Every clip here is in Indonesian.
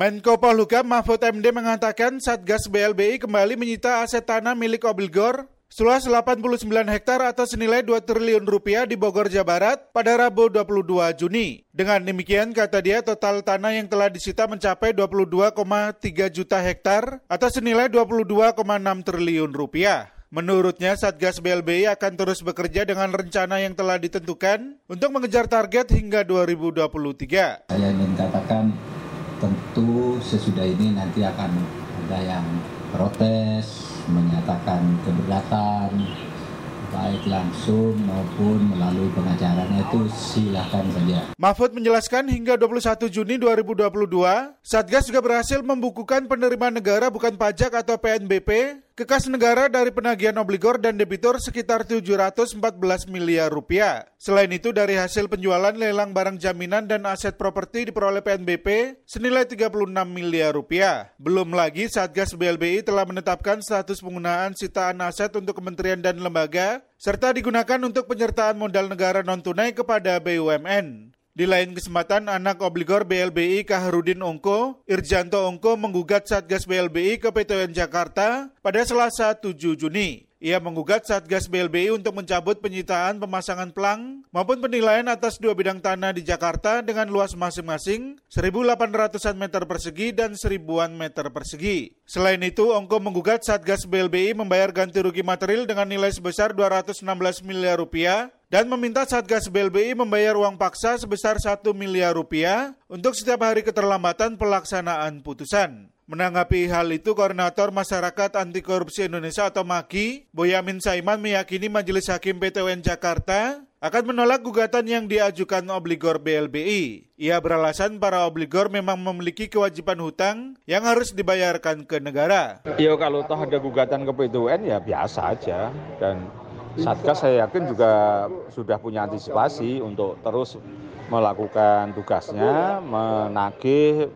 Menko Polhukam Mahfud MD mengatakan Satgas BLBI kembali menyita aset tanah milik obligor seluas 89 hektar atau senilai 2 triliun rupiah di Bogor, Jawa Barat pada Rabu 22 Juni. Dengan demikian, kata dia, total tanah yang telah disita mencapai 22,3 juta hektar atau senilai 22,6 triliun rupiah. Menurutnya, Satgas BLBI akan terus bekerja dengan rencana yang telah ditentukan untuk mengejar target hingga 2023. Saya ingin katakan tentu sesudah ini nanti akan ada yang protes, menyatakan keberatan, baik langsung maupun melalui pengacaranya itu silakan saja. Mahfud menjelaskan hingga 21 Juni 2022, Satgas juga berhasil membukukan penerimaan negara bukan pajak atau PNBP kekas negara dari penagihan obligor dan debitur sekitar 714 miliar rupiah. Selain itu, dari hasil penjualan lelang barang jaminan dan aset properti diperoleh PNBP senilai 36 miliar rupiah. Belum lagi, Satgas BLBI telah menetapkan status penggunaan sitaan aset untuk kementerian dan lembaga, serta digunakan untuk penyertaan modal negara non-tunai kepada BUMN. Di lain kesempatan, anak obligor BLBI Kaharudin Ongko, Irjanto Ongko menggugat Satgas BLBI ke PT UN Jakarta pada Selasa 7 Juni. Ia menggugat Satgas BLBI untuk mencabut penyitaan pemasangan pelang maupun penilaian atas dua bidang tanah di Jakarta dengan luas masing-masing 1.800-an meter persegi dan seribuan meter persegi. Selain itu, Ongko menggugat Satgas BLBI membayar ganti rugi material dengan nilai sebesar 216 miliar rupiah dan meminta Satgas BLBI membayar uang paksa sebesar 1 miliar rupiah untuk setiap hari keterlambatan pelaksanaan putusan. Menanggapi hal itu, Koordinator Masyarakat Anti Korupsi Indonesia atau MAKI, Boyamin Saiman meyakini Majelis Hakim PTUN Jakarta akan menolak gugatan yang diajukan obligor BLBI. Ia beralasan para obligor memang memiliki kewajiban hutang yang harus dibayarkan ke negara. Ya kalau toh ada gugatan ke PTUN ya biasa aja dan Satgas saya yakin juga sudah punya antisipasi untuk terus melakukan tugasnya, menagih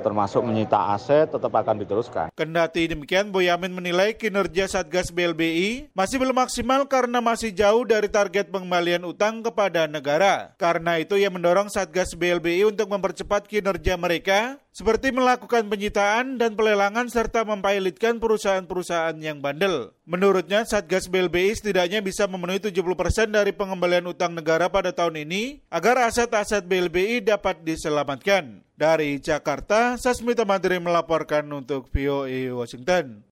termasuk menyita aset tetap akan diteruskan. Kendati demikian, Boyamin menilai kinerja Satgas BLBI masih belum maksimal karena masih jauh dari target pengembalian utang kepada negara. Karena itu ia mendorong Satgas BLBI untuk mempercepat kinerja mereka seperti melakukan penyitaan dan pelelangan serta mempilotkan perusahaan-perusahaan yang bandel. Menurutnya, Satgas BLBI setidaknya bisa memenuhi 70% dari pengembalian utang negara pada tahun ini agar aset-aset BLBI dapat diselamatkan. Dari Jakarta, Sasmita Madri melaporkan untuk VOA Washington.